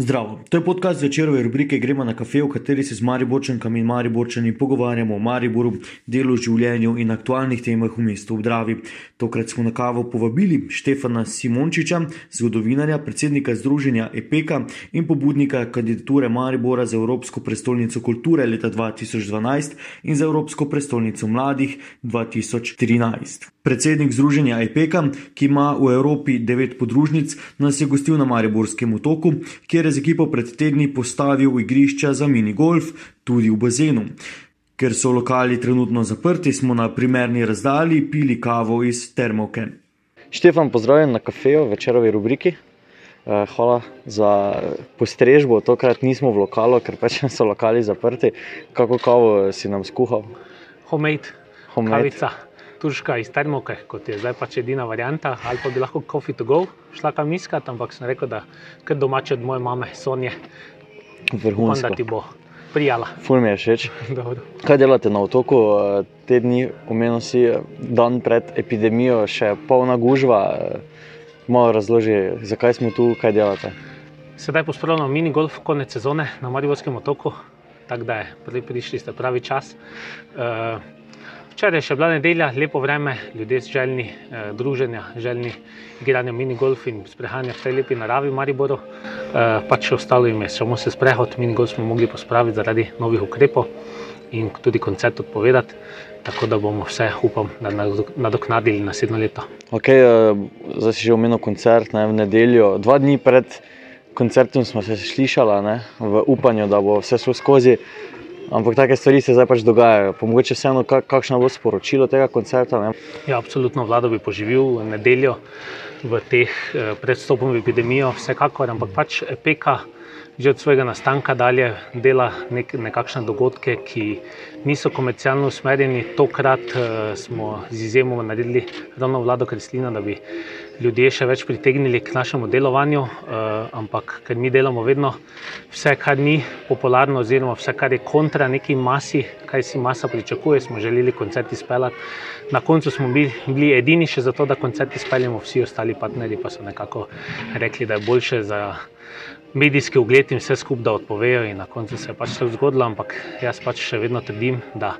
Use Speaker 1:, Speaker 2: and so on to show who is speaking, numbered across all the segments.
Speaker 1: Zdravo, to je podcast večerove rubrike Gremo na kafe, v kateri se z Mariborčankami in Mariborčani pogovarjamo o Mariboru, delu, življenju in aktualnih temah v mestu v Dravi. Tokrat smo na kavo povabili Štefana Simončiča, zgodovinarja, predsednika Združenja EPEKA in pobudnika kandidature Maribora za Evropsko prestolnico kulture leta 2012 in za Evropsko prestolnico mladih 2013. Predsednik Združenja EPEKA, ki ima v Evropi devet podružnic, nas je gostil na Mariborskem otoku, kjer je z ekipo pred tedni postavil igrišča za mini golf tudi v bazenu. Ker so lokali trenutno zaprti, smo na primerni razdalji pili kavo iz termovke.
Speaker 2: Štefan, pozdravljen na kafeju, večerovi rubriki. Eh, hvala za postrežbo, tokrat nismo v lokalu, ker pač so lokali zaprti. Kako kavo si nam skuhal?
Speaker 3: Homemade,
Speaker 2: Homemade.
Speaker 3: kavica, turška iz termoke, kot je zdaj pač edina varianta, ali pa bi lahko coffee to go šla kam iskat, ampak sem rekel, da kar domače od moje mame, Sonje, upam, da
Speaker 2: Vrhunsko.
Speaker 3: ti bo prijala.
Speaker 2: Ful mi je všeč. Kaj delate na otoku? Eh, Te dni, omenil si, dan pred epidemijo, še polna gužva. Eh, Malo razloži, zakaj smo tu, kaj delate.
Speaker 3: Sedaj pospravljamo mini golf konec sezone na Mariborskem otoku, tako da je prvi prišli ste pravi čas. Eh, Včeraj je še bila nedelja, lepo vreme, ljudje željni eh, druženja, željni igranja mini golf in sprehajanja v tej lepi naravi v Mariboru. Eh, pač ostalo jim je samo se sprehod, mini golf smo mogli pospraviti zaradi novih ukrepov in tudi koncert odpovedati, tako da bomo vse, upam, nadoknadili naslednjo leto.
Speaker 2: Okay, eh, zdaj si že omenil koncert ne, v nedeljo. Dva dni pred koncertom smo se slišali ne, v upanju, da bo vse šlo skozi. Ampak take stvari se zdaj pač dogajajo. Pa mogoče vseeno, kak, kakšno bo sporočilo tega koncerta. Ne?
Speaker 3: Ja, absolutno vlado bi poživil nedeljo v teh eh, predstopom v epidemijo, vsekakor, ampak pač EPEKA že od svojega nastanka dalje dela nek, nekakšne dogodke, ki niso komercialno usmerjeni. Tokrat eh, smo z izjemo naredili ravno vlado Kreslina, da bi ljudje še več pritegnili k našemu delovanju, eh, ampak ker mi delamo vedno vse, kar ni popularno, oziroma vse, kar je kontra neki masi, kaj si masa pričakuje, smo želeli koncert izpeljati. Na koncu smo bili, bili edini še zato, da koncert izpeljemo, vsi ostali partnerji pa so nekako rekli, da je boljše za medijski ugled in vse skupaj, da odpovejo. In na koncu se je pač tako zgodilo, ampak jaz pač še vedno trdim, da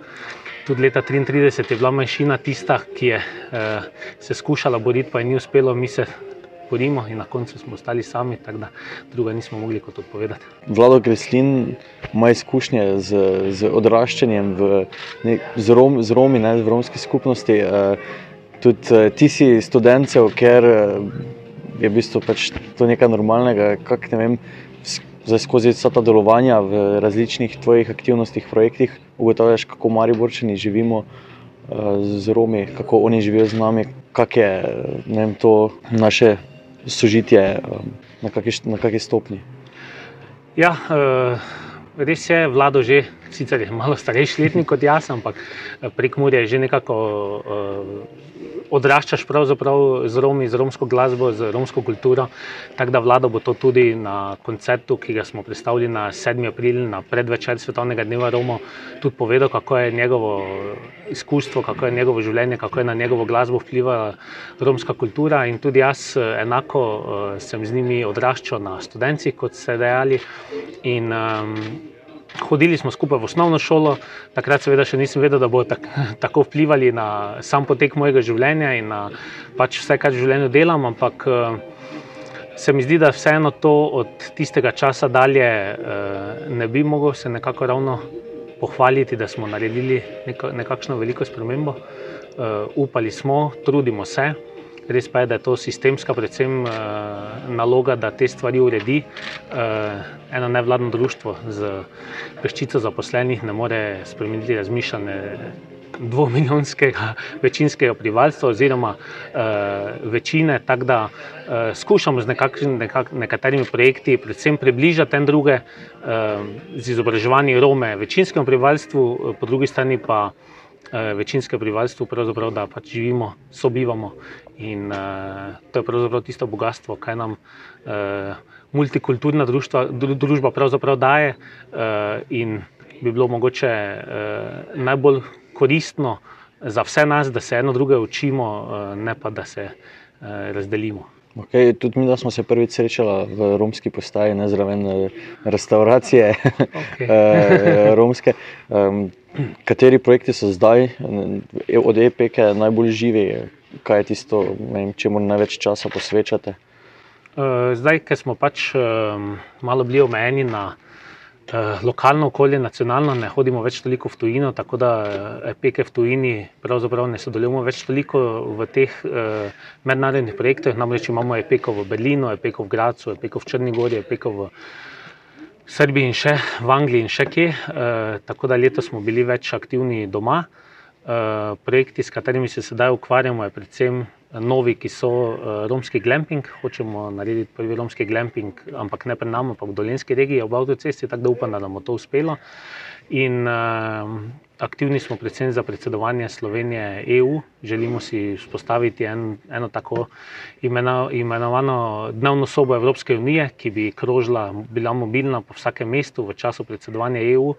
Speaker 3: tudi leta 1933 je bila manjšina tista, ki je eh, se skušala boriti, pa je ni uspelo, mi se borimo in na koncu smo ostali sami, tako da druga nismo mogli kot odpovedati.
Speaker 2: Vlado Kreslin ima izkušnje z, z odraščanjem v, ne, z, Rom, z Romi, ne, v romski skupnosti. Eh, tudi eh, ti si študentov, ker eh, je v bistvu pač to nekaj normalnega. Kak, ne vem, zdaj skozi vsa ta delovanja v različnih tvojih aktivnostih, projektih, ugotavljaš, kako Mariborčani živimo eh, z Romi, kako oni živijo z nami, kak je vem, to naše sožitje, eh, na kakšni stopni.
Speaker 3: Ja, eh, res je, vlado že, sicer je malo starejši letnik kot jaz, ampak prek Murja je že nekako eh, odraščaš pravzaprav z Romi, z romsko glasbo, z romsko kulturo. Tako da vlada bo to tudi na koncertu, ki ga smo predstavili na 7. april, na predvečer Svetovnega dneva Romov, tudi povedal, kako je njegovo izkustvo, kako je njegovo življenje, kako je na njegovo glasbo vplivala romska kultura. In tudi jaz eh, enako eh, sem z njimi odraščal na študencih, kot ste dejali. In, um, Hodili smo skupaj v osnovno šolo, takrat seveda še nisem vedel, da bo tak, tako vplivali na sam potek mojega življenja in na pač vse, kar v življenju delam, ampak eh, se mi zdi, da vseeno to od tistega časa dalje eh, ne bi mogel se nekako ravno pohvaliti, da smo naredili neko, nekakšno veliko spremembo. Uh, upali smo, trudimo se. Res pa je, da je to sistemska, predvsem uh, naloga, da te stvari uredi. Uh, eno nevladno društvo z peščico zaposlenih ne more spremeniti razmišljanje dvomilijonskega večinskega prebivalstva oziroma uh, večine, tako da uh, skušamo z nekakšen, nekak, nekaterimi projekti predvsem približati en druge, uh, z izobraževanjem Rome večinskemu prebivalstvu, po drugi strani pa uh, večinskemu prebivalstvu, pravzaprav, da pač živimo, sobivamo in uh, to je pravzaprav tisto bogatstvo, kaj nam uh, multikulturna društva, dru, družba pravzaprav daje uh, in bi bilo mogoče uh, najbolj koristno za vse nas, da se eno druge učimo, uh, ne pa da se uh, razdelimo.
Speaker 2: Okay, tudi mi smo se prvič srečali v romski postaji, ne zraven restauracije okay. romske. Um, kateri projekti so zdaj od EPK najbolj živi, kaj je tisto, čemu največ časa posvečate?
Speaker 3: Zdaj, ker smo pač malo bili omejeni na Eh, lokalno okolje, nacionalno, ne hodimo več toliko v tujino, tako da eh, peke v tujini pravzaprav ne sodelujemo več toliko v teh eh, mednarodnih projektih. Namreč imamo epeko v Berlinu, epeko v Gracu, epeko v Črnigori, epeko v Srbiji in še v Angliji in še kje. Tako da letos smo bili več aktivni doma. Projekti, s katerimi se sedaj ukvarjamo, je predvsem novi, ki so uh, romski glamping. Hočemo narediti prvi romski glamping, ampak ne pri nami, ampak v dolenski regiji, ob avtocesti, tako da upam, da nam bo to uspelo. In uh, aktivni smo predvsem za predsedovanje Slovenije EU. Želimo si vzpostaviti en, eno tako imeno, imenovano dnevno sobo Evropske unije, ki bi krožila, bila mobilna po vsakem mestu v času predsedovanja EU.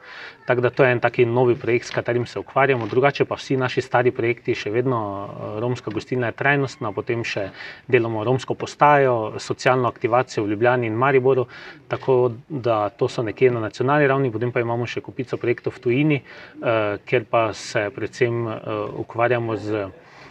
Speaker 3: Tako da to je en taki novi projekt, s katerim se ukvarjamo. Drugače pa vsi naši stari projekti, še vedno eh, romska gostilna je trajnostna, potem še delamo romsko postajo, socialno aktivacijo v Ljubljani in Mariboru. Tako da to so nekje na nacionalni ravni, potem pa imamo še kupico projektov v tujini. Uh, kjer pa se predvsem uh, ukvarjamo z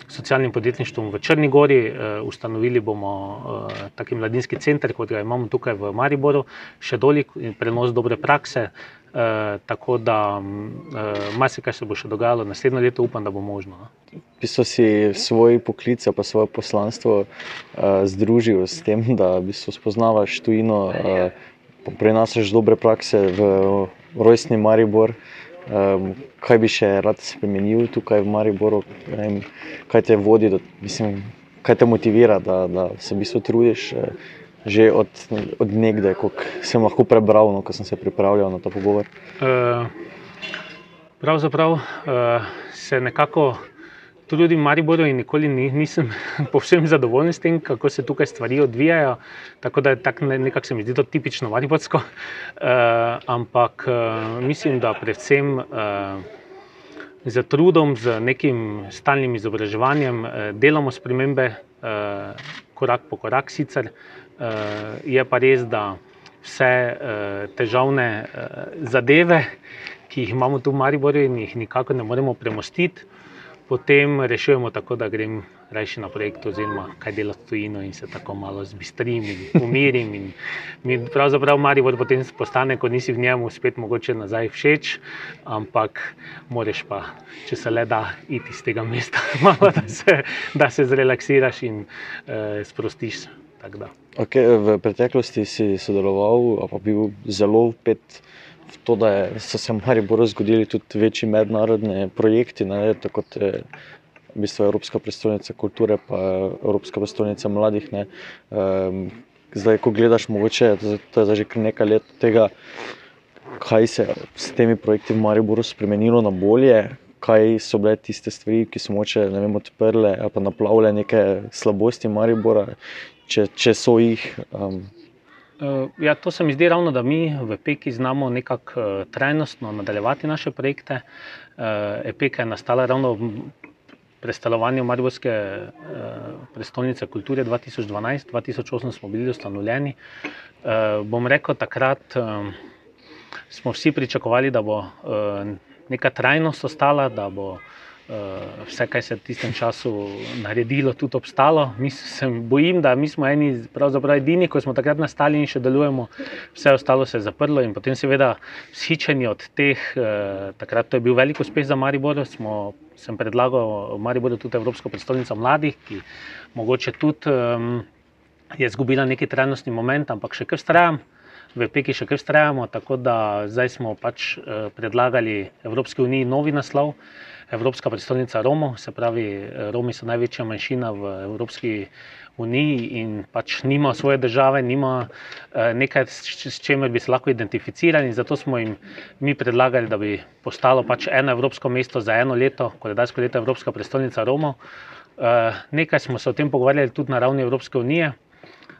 Speaker 3: socialnim podjetništvom v Črni Gori. Uh, ustanovili bomo uh, taki mladinski center, kot ga imamo tukaj v Mariboru, še dolik in prenos dobre prakse. Uh, tako da uh, marsikaj se bo še dogajalo naslednjo leto, upam, da bo možno.
Speaker 2: No. Pisal si svoj poklic, pa svoje poslanstvo uh, združil s tem, da bi se spoznavaš tujino, uh, prenašaš dobre prakse v rojstni Maribor. Um, kaj bi še rad spremenil tukaj v Mariboru, vem, kaj te vodi, da, mislim, kaj te motivira, da, da se v bistvu trudiš uh, že od, od nekdaj, kot sem lahko prebral, no, ko sem se pripravljal na ta pogovor. Uh,
Speaker 3: pravzaprav uh, se nekako tudi v Mariboru in nikoli nisem povsem zadovoljen s tem, kako se tukaj stvari odvijajo. Tako da je tako nekako se mi zdi to tipično mariborsko. Uh, ampak uh, mislim, da predvsem. Uh, Z trudom, z nekim stalnim izobraževanjem, delamo spremembe, korak po korak. Sicer je pa res, da vse težavne zadeve, ki jih imamo tu v Mariboru, in jih nikako ne moremo premostiti, potem rešujemo tako, da grem raje na projekt, oziroma kaj delati tujino in se tako malo zbistrim in umirim. In mi pravzaprav Maribor potem postane, ko nisi v njemu, spet mogoče nazaj všeč, ampak moraš pa, če se le da, iti iz tega mesta, malo, da, se, da se zrelaksiraš in uh, sprostiš.
Speaker 2: Okay, v preteklosti si sodeloval, pa bil zelo upet to, da je, so se v Mariboru zgodili tudi večji mednarodni projekti, ne, tako kot je v bistvu Evropska prestolnica kulture in Evropska prestolnica mladih. Ne. Um, zdaj, ko gledaš, mogoče to je že kar nekaj let tega, kaj se je s temi projekti v Mariboru spremenilo na bolje. Kaj so bile tiste stvari, ki so moče vem, odprle ali pa naplavile neke slabosti Maribora, če, če so jih. Um,
Speaker 3: ja, to se mi zdi ravno, da mi v Peki znamo nekako uh, trajnostno nadaljevati naše projekte. Uh, Epeka je nastala ravno v prestalovanju Mariborske uh, prestolnice kulture 2012-2008 smo bili ustanovljeni. Bom rekel, takrat smo vsi pričakovali, da bo neka trajnost ostala, da bo vse, kar se je v tistem času naredilo, tudi obstalo. Mi se bojim, da mi smo eni, pravzaprav edini, ko smo takrat nastali in še delujemo, vse ostalo se je zaprlo in potem seveda vzhičeni od teh, uh, takrat to je bil velik uspeh za Maribor. Smo, sem predlagal Mariboru tudi Evropsko predstavnico mladih, ki mogoče tudi um, je izgubila neki trajnostni moment, ampak še kar strajam. V Peki še kar strajamo, tako da zdaj smo pač predlagali Evropski uniji novi naslov, Evropska predstavnica Romov, se pravi, Romi so največja manjšina v Evropski uniji in pač nima svoje države, nima eh, nekaj, s čimer bi se lahko identificirali. Zato smo jim mi predlagali, da bi postalo pač eno evropsko mesto za eno leto, koledarsko leto Evropska predstavnica Romov. Eh, nekaj smo se o tem pogovarjali tudi na ravni Evropske unije.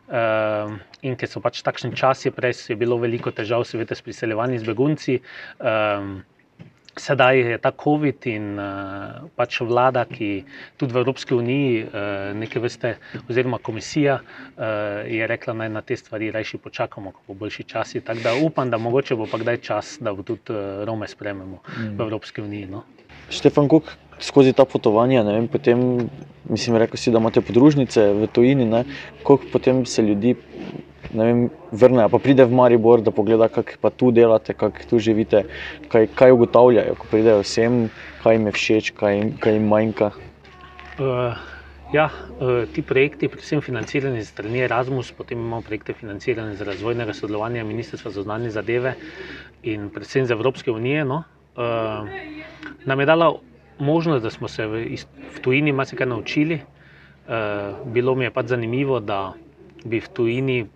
Speaker 3: Uh, in ker so pač takšni časi, prej je bilo veliko težav, seveda, s priseljevanjem z begunci. Uh, sedaj je ta COVID in uh, pač vlada, ki tudi v Evropski uniji, uh, neke vrste, oziroma komisija, uh, je rekla, naj na te stvari rajši počakamo, ko bo boljši časi. Tako da upam, da mogoče bo pa kdaj čas, da bo tudi uh, Rome sprememo mm. v Evropski uniji. No.
Speaker 2: Štefan Kuk, skozi ta potovanja, vem, potem, mislim, rekel si, da imate podružnice v tujini, koliko potem se ljudi vem, vrne, pa pride v Maribor, da pogleda, kako pa tu delate, kako tu živite, kaj, kaj ugotavljajo, ko pridejo vsem, kaj jim je všeč, kaj jim, kaj jim manjka.
Speaker 3: Uh. Ja, uh, ti projekti, predvsem financirani strani Erasmus, potem imamo projekte financirane za razvojnega sodelovanja Ministrstva za znanje zadeve in predvsem za Evropske unije. No, uh, nam je dala možnost, da smo se v, v tujini marsikaj naučili. Uh, bilo mi je pač zanimivo, da bi v tujini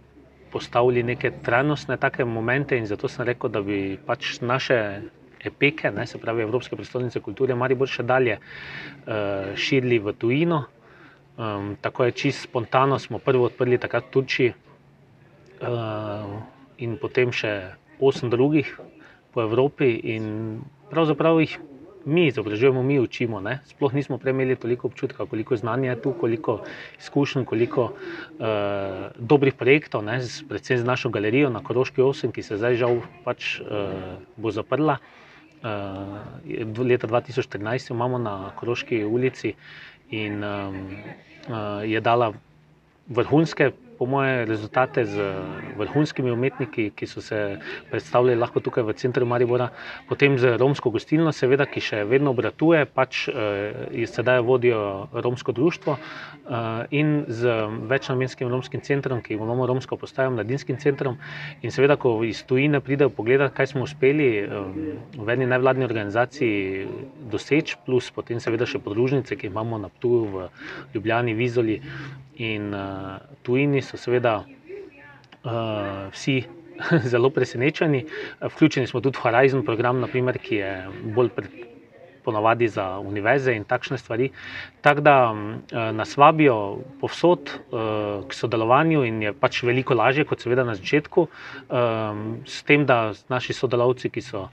Speaker 3: postavili neke trajnostne take momente in zato sem rekel, da bi pač naše epeke, ne, se pravi Evropske prestolnice kulture, mari bolj še dalje uh, širili v tujino. Um, tako je čisto spontano, smo prvo odprli takrat Turčji uh, in potem še osem drugih po Evropi in pravzaprav jih mi izobražujemo, mi učimo. Ne? Sploh nismo imeli toliko občutka, koliko znanja je tu, koliko izkušenj, koliko uh, dobrih projektov, ne? predvsem z našo galerijo na Koroški 8, ki se zdaj žal pač, uh, bo zaprla. Uh, leta 2014 imamo na Koroški ulici in um, uh, je dala vrhunske po moje, rezultate z vrhunskimi umetniki, ki so se predstavljali lahko tukaj v centru Maribora, potem z romsko gostilno, seveda, ki še vedno obratuje, pač eh, sedaj vodijo romsko društvo eh, in z večnamenskim romskim centrom, ki imamo romsko postajo, mladinskim centrom. In seveda, ko iz tujine pridejo pogledati, kaj smo uspeli eh, v eni nevladni organizaciji doseči, plus potem seveda še podružnice, ki imamo na Ptuju v Ljubljani, Vizoli in uh, tujini so seveda uh, vsi zelo presenečeni. Vključeni smo tudi v Horizon program, naprimer, ki je bolj ponavadi za univerze in takšne stvari. Tako da uh, nas vabijo povsod uh, k sodelovanju in je pač veliko lažje, kot seveda na začetku, um, s tem, da naši sodelavci, ki so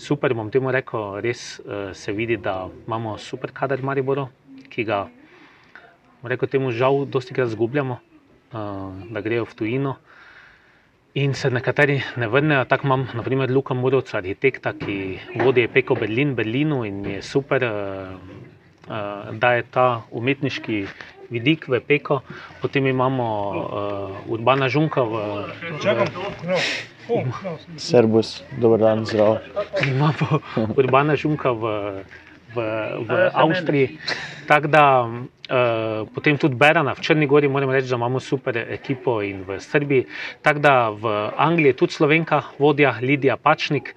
Speaker 3: super, bom temu rekel, res uh, se vidi, da imamo super kader Mariboru, ki ga Reko temu žal, dosti krat zgubljamo, da grejo v tujino. In se nekateri ne vrnejo. Tako imam, naprimer, Luka Murovca, arhitekta, ki vodi Peko Berlin, Berlinu in je super, da je ta umetniški vidik v Peko. Potem imamo uh, Urbana Žunka v.
Speaker 2: Servus, dober dan, zdrav.
Speaker 3: Imamo Urbana Žunka v v, v Avstriji. Tako da uh, potem tudi Berana v Črni Gori, moram reči, da imamo super ekipo in v Srbiji. Tako da v Angliji tudi slovenka, vodja Lidija Pačnik,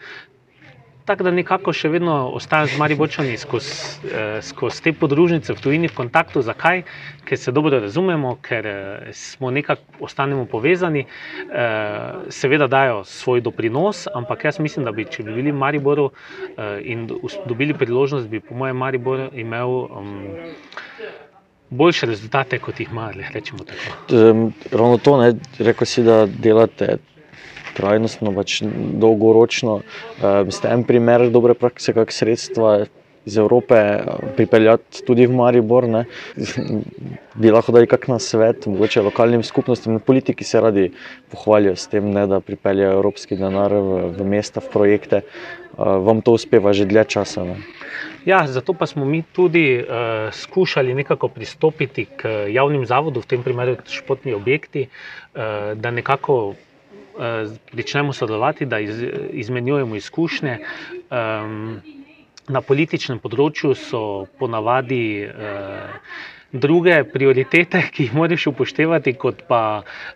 Speaker 3: Tako da nekako še vedno ostajam z Maribočani skozi eh, skoz te podružnice v tujini v kontaktu. Zakaj? Ker se dobro razumemo, ker eh, smo nekako ostanemo povezani, eh, seveda dajo svoj doprinos, ampak jaz mislim, da bi, če bi bili v Mariboru in dobili priložnost, bi po mojem Maribor imel. Um, Boljše rezultate, kot jih ima, rečemo tako.
Speaker 2: Ravno to, ne, rekel si, da delate trajnostno, pač dolgoročno. Uh, ste en primer dobre prakse, kak sredstva iz Evrope uh, pripeljati tudi v Maribor. Ne? Bi lahko dali kak na svet, mogoče lokalnim skupnostim. Politiki se radi pohvalijo s tem, ne, da pripeljajo evropski denar v, v mesta, v projekte. Uh, vam to uspeva že dlje časa. Ne?
Speaker 3: Ja, zato pa smo mi tudi uh, skušali nekako pristopiti k javnim zavodom, v tem primeru športni objekti, uh, da nekako Eh, začnemo sodelovati, da iz, izmenjujemo izkušnje. Um, na političnem področju so ponavadi uh, druge prioritete, ki jih moraš upoštevati, kot pa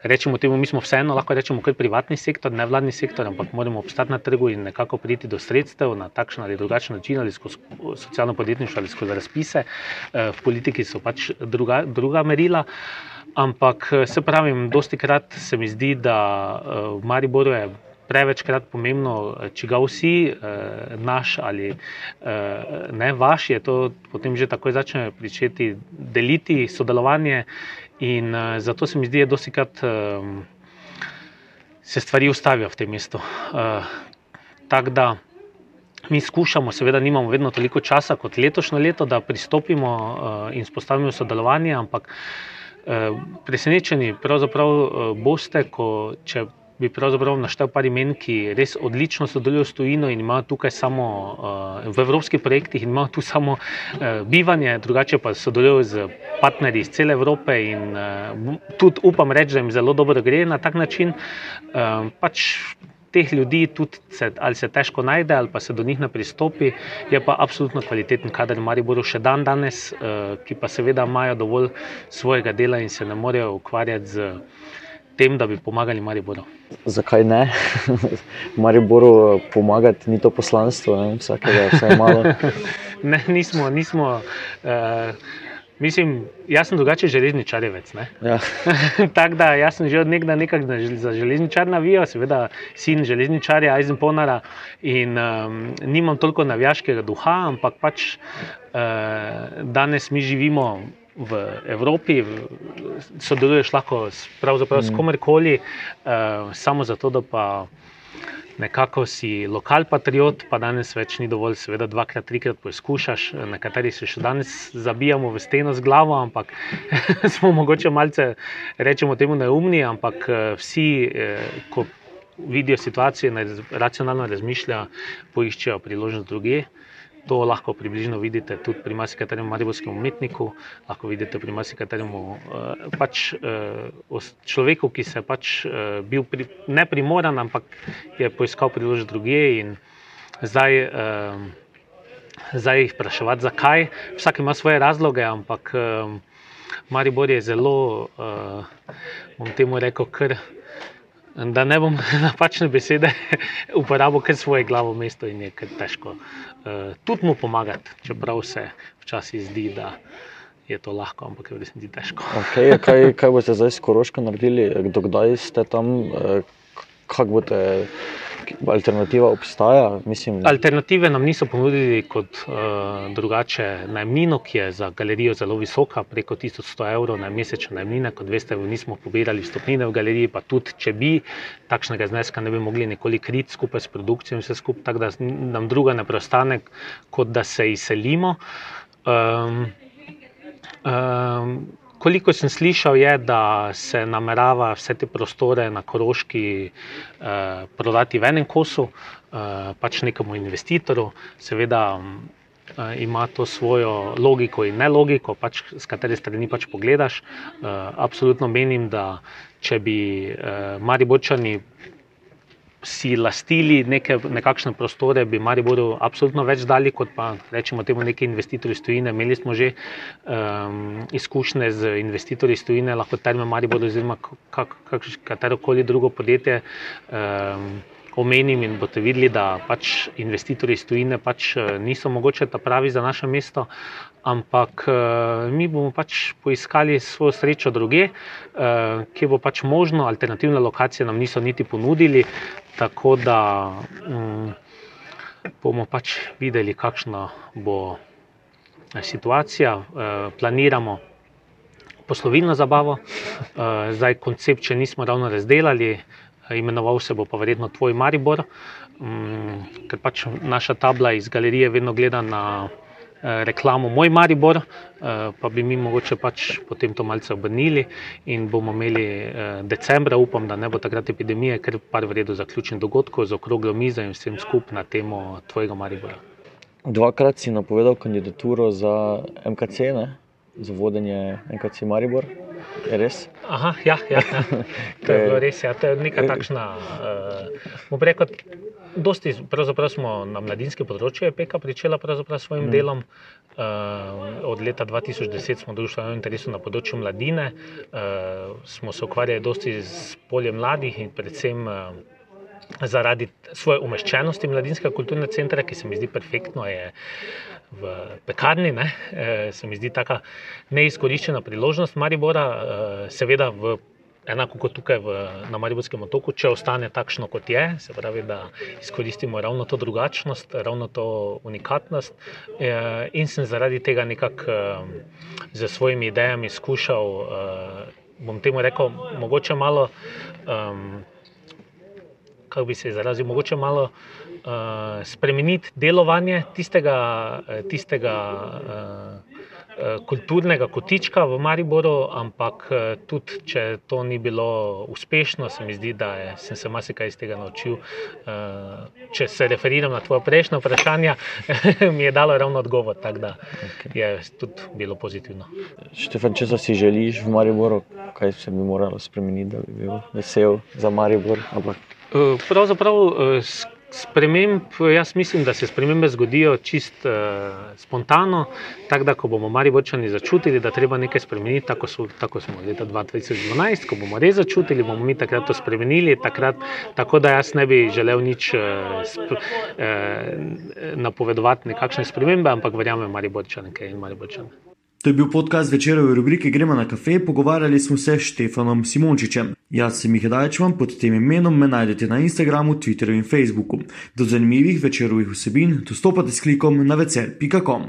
Speaker 3: rečemo, temu, mi smo vseeno lahko rečemo, kot privatni sektor, ne vladni sektor, ampak moramo obstati na trgu in nekako priti do sredstev na takšen ali drugačen način, ali skozi socialno podjetništvo ali skozi razpise. Uh, v politiki so pač druga, druga merila. Uh, Ampak eh, se pravi, dosti krat se mi zdi, da eh, v Mariboru je prevečkrat pomembno, eh, če ga vsi, naš ali ne vaš, je to potem že takoj začne pričeti deliti sodelovanje. In zato se mi zdi, da dosti krat se stvari ustavijo v tem mestu. Tako da Mi skušamo, seveda, nimamo vedno toliko časa kot letošnje leto, da pristopimo in spostavimo sodelovanje, ampak presenečeni pravzaprav uh, boste, ko, če bi pravzaprav naštel par imen, ki res odlično sodelujo s tujino in imajo tukaj samo uh, v evropskih projektih in imajo tu samo bivanje, drugače pa sodelujo z partnerji iz cele Evrope in tudi upam reči, da jim zelo dobro gre na tak način. Pač teh ljudi tudi se, ali se težko najde, ali pa se do njih ne pristopi, je pa absolutno kvaliteten kader, ali bodo še dan danes, uh, ki pa seveda imajo dovolj svojega dela in se ne morejo ukvarjati z tem, da bi pomagali Mariboru.
Speaker 2: Zakaj ne? Mariboru pomagati ni to poslanstvo, ne? vsakega vsaj malo.
Speaker 3: ne, nismo, nismo. Uh, Mislim, jaz sem drugače železničarjevec.
Speaker 2: Ja.
Speaker 3: Tako da jaz sem že od nekdaj nekaj za železničar navijal, seveda sin železničarja Eisenponara in um, nimam toliko navijaškega duha, ampak pač uh, danes mi živimo v Evropi, sodeluješ lahko s, s mm. komerkoli, uh, samo zato, da pa nekako si lokal patriot, pa danes več ni dovolj, seveda dvakrat, trikrat poizkušaš, nekateri se še danes zabijamo v steno z glavo, ampak smo mogoče malce, rečemo temu, neumni, ampak eh, vsi, eh, ko vidijo situacijo racionalno razmišljajo, poiščejo priložnost druge. To lahko približno vidite tudi pri marsikaterem mariborskem umetniku, lahko vidite pri marsikaterem uh, pač, uh, človeku, ki se je pač, uh, bil pri, ne primoran, ampak je poiskal priložnost druge in zdaj. Uh, Zdaj jih vprašati, zakaj. Vsak ima svoje razloge, ampak um, Maribor je zelo, uh, bom temu rekel, kar da ne bom napačne besede uporabil, ker svoje glavo mesto in je kar težko. Uh, tudi mu pomagati, čeprav se včasih zdi, da je to lahko, ampak je v resnici težko.
Speaker 2: Okay, kaj, kaj boste zdaj s Koroško naredili, kdaj ste tam, uh, kako boste alternativa obstaja? Mislim,
Speaker 3: Alternative nam niso ponudili kot uh, drugače najmnino, ki je za galerijo zelo visoka, preko 1100 evrov na mesečne najmnine. Kot veste, nismo pobirali vstopnine v galeriji, pa tudi če bi takšnega zneska ne bi mogli nikoli kriti skupaj s produkcijo in vse skupaj, tako da nam druga ne preostane, kot da se izselimo. Um, um, Koliko sem slišal, je, da se namerava vse te prostore na Koroški eh, prodati v enem kosu, eh, pač nekemu investitorju. Seveda eh, ima to svojo logiko in ne logiko, pač, z katere strani pač pogledaš. Eh, absolutno menim, da če bi eh, Maribočani si lastili neke, nekakšne prostore, bi Mariboru absolutno več dali, kot pa rečemo temu neki investitorji iz tujine. Imeli smo že um, izkušnje z investitorji iz tujine, lahko terme Mariboru oziroma katero koli drugo podjetje. Um, Omenim in boste videli, da pač investitorji iz tujine pač eh, niso mogoče ta pravi za naše mesto, ampak uh, mi bomo pač poiskali svojo srečo druge, uh, kjer bo pač možno, alternativne lokacije nam niso niti ponudili, tako da um, bomo pač videli, kakšna bo eh, situacija. Planiramo poslovilno zabavo, zdaj koncept še nismo ravno razdelali. Imenoval se bo pa verjetno Tvoj Maribor, um, ker pač naša tabla iz galerije vedno gleda na Eh, reklamo Moj Maribor, eh, pa bi mi mogoče pač potem to malce obrnili in bomo imeli eh, decembra, upam, da ne bo takrat epidemije, ker par vredo zaključen dogodkov z okroglo mizo in vsem skup na temo tvojega Maribora.
Speaker 2: Dvakrat si napovedal kandidaturo za MKC, ne? za vodenje MKC Maribor. Je res?
Speaker 3: Aha, ja, ja, ja. To je bilo res. Ja. To je neka takšna. Uh, rekel, dosti, pravzaprav smo na mladinskem področju, je PK pričela s svojim mm. delom. Uh, od leta 2010 smo družbeno interesu na področju mladine, uh, smo se ukvarjali dosti z poljem mladih in predvsem uh, zaradi svoje umeščenosti mladinskega kulturnega centra, ki se mi zdi perfektno. Je, V pekarni ne, se mi zdi tako neizkoriščena priložnost Maribora, seveda v enako kot tukaj v, na Mariborskem otoku, če ostane takšno, kot je, se pravi, da izkoristimo ravno to drugačnost, ravno to unikatnost. Eh, in sem zaradi tega nekako z eh, svojimi idejami skušal, eh, bom temu rekel, mogoče malo. kako bi se izrazil, mogoče malo uh, spremeniti delovanje tistega, tistega uh, kulturnega kotička v Mariboru, ampak tudi če to ni bilo uspešno, se mi zdi, da je, sem se marsikaj iz tega naučil. Uh, če se referiram na tvoje prejšnje vprašanje, mi je dalo ravno odgovor, tako da je tudi bilo pozitivno.
Speaker 2: Štefan, če si želiš v Mariboru, kaj se bi moralo spremeniti, da bi bil vesel za Maribor? Ampak
Speaker 3: Eh, pravzaprav eh, sprememb, jaz mislim, da se spremembe zgodijo čist uh, spontano. Tako da, bomo mari vrčani začutili, da treba nekaj spremeniti, tako, so, tako smo leta 2012, ko bomo res začutili, bomo mi takrat to spremenili. Takrat, tako da jaz ne bi želel nič uh, sp, uh, napovedovati, nekakšne spremembe, ampak verjamem, mari vrčani, kaj in mari vrčani.
Speaker 1: To je bil podcast večerove rubrike Gremo na kafe, pogovarjali smo se s Štefanom Simončičem. Jaz sem jih dajčvam, pod tem imenom me najdete na Instagramu, Twitterju in Facebooku. Do zanimivih večerovih vsebin dostopate s klikom na večer.com.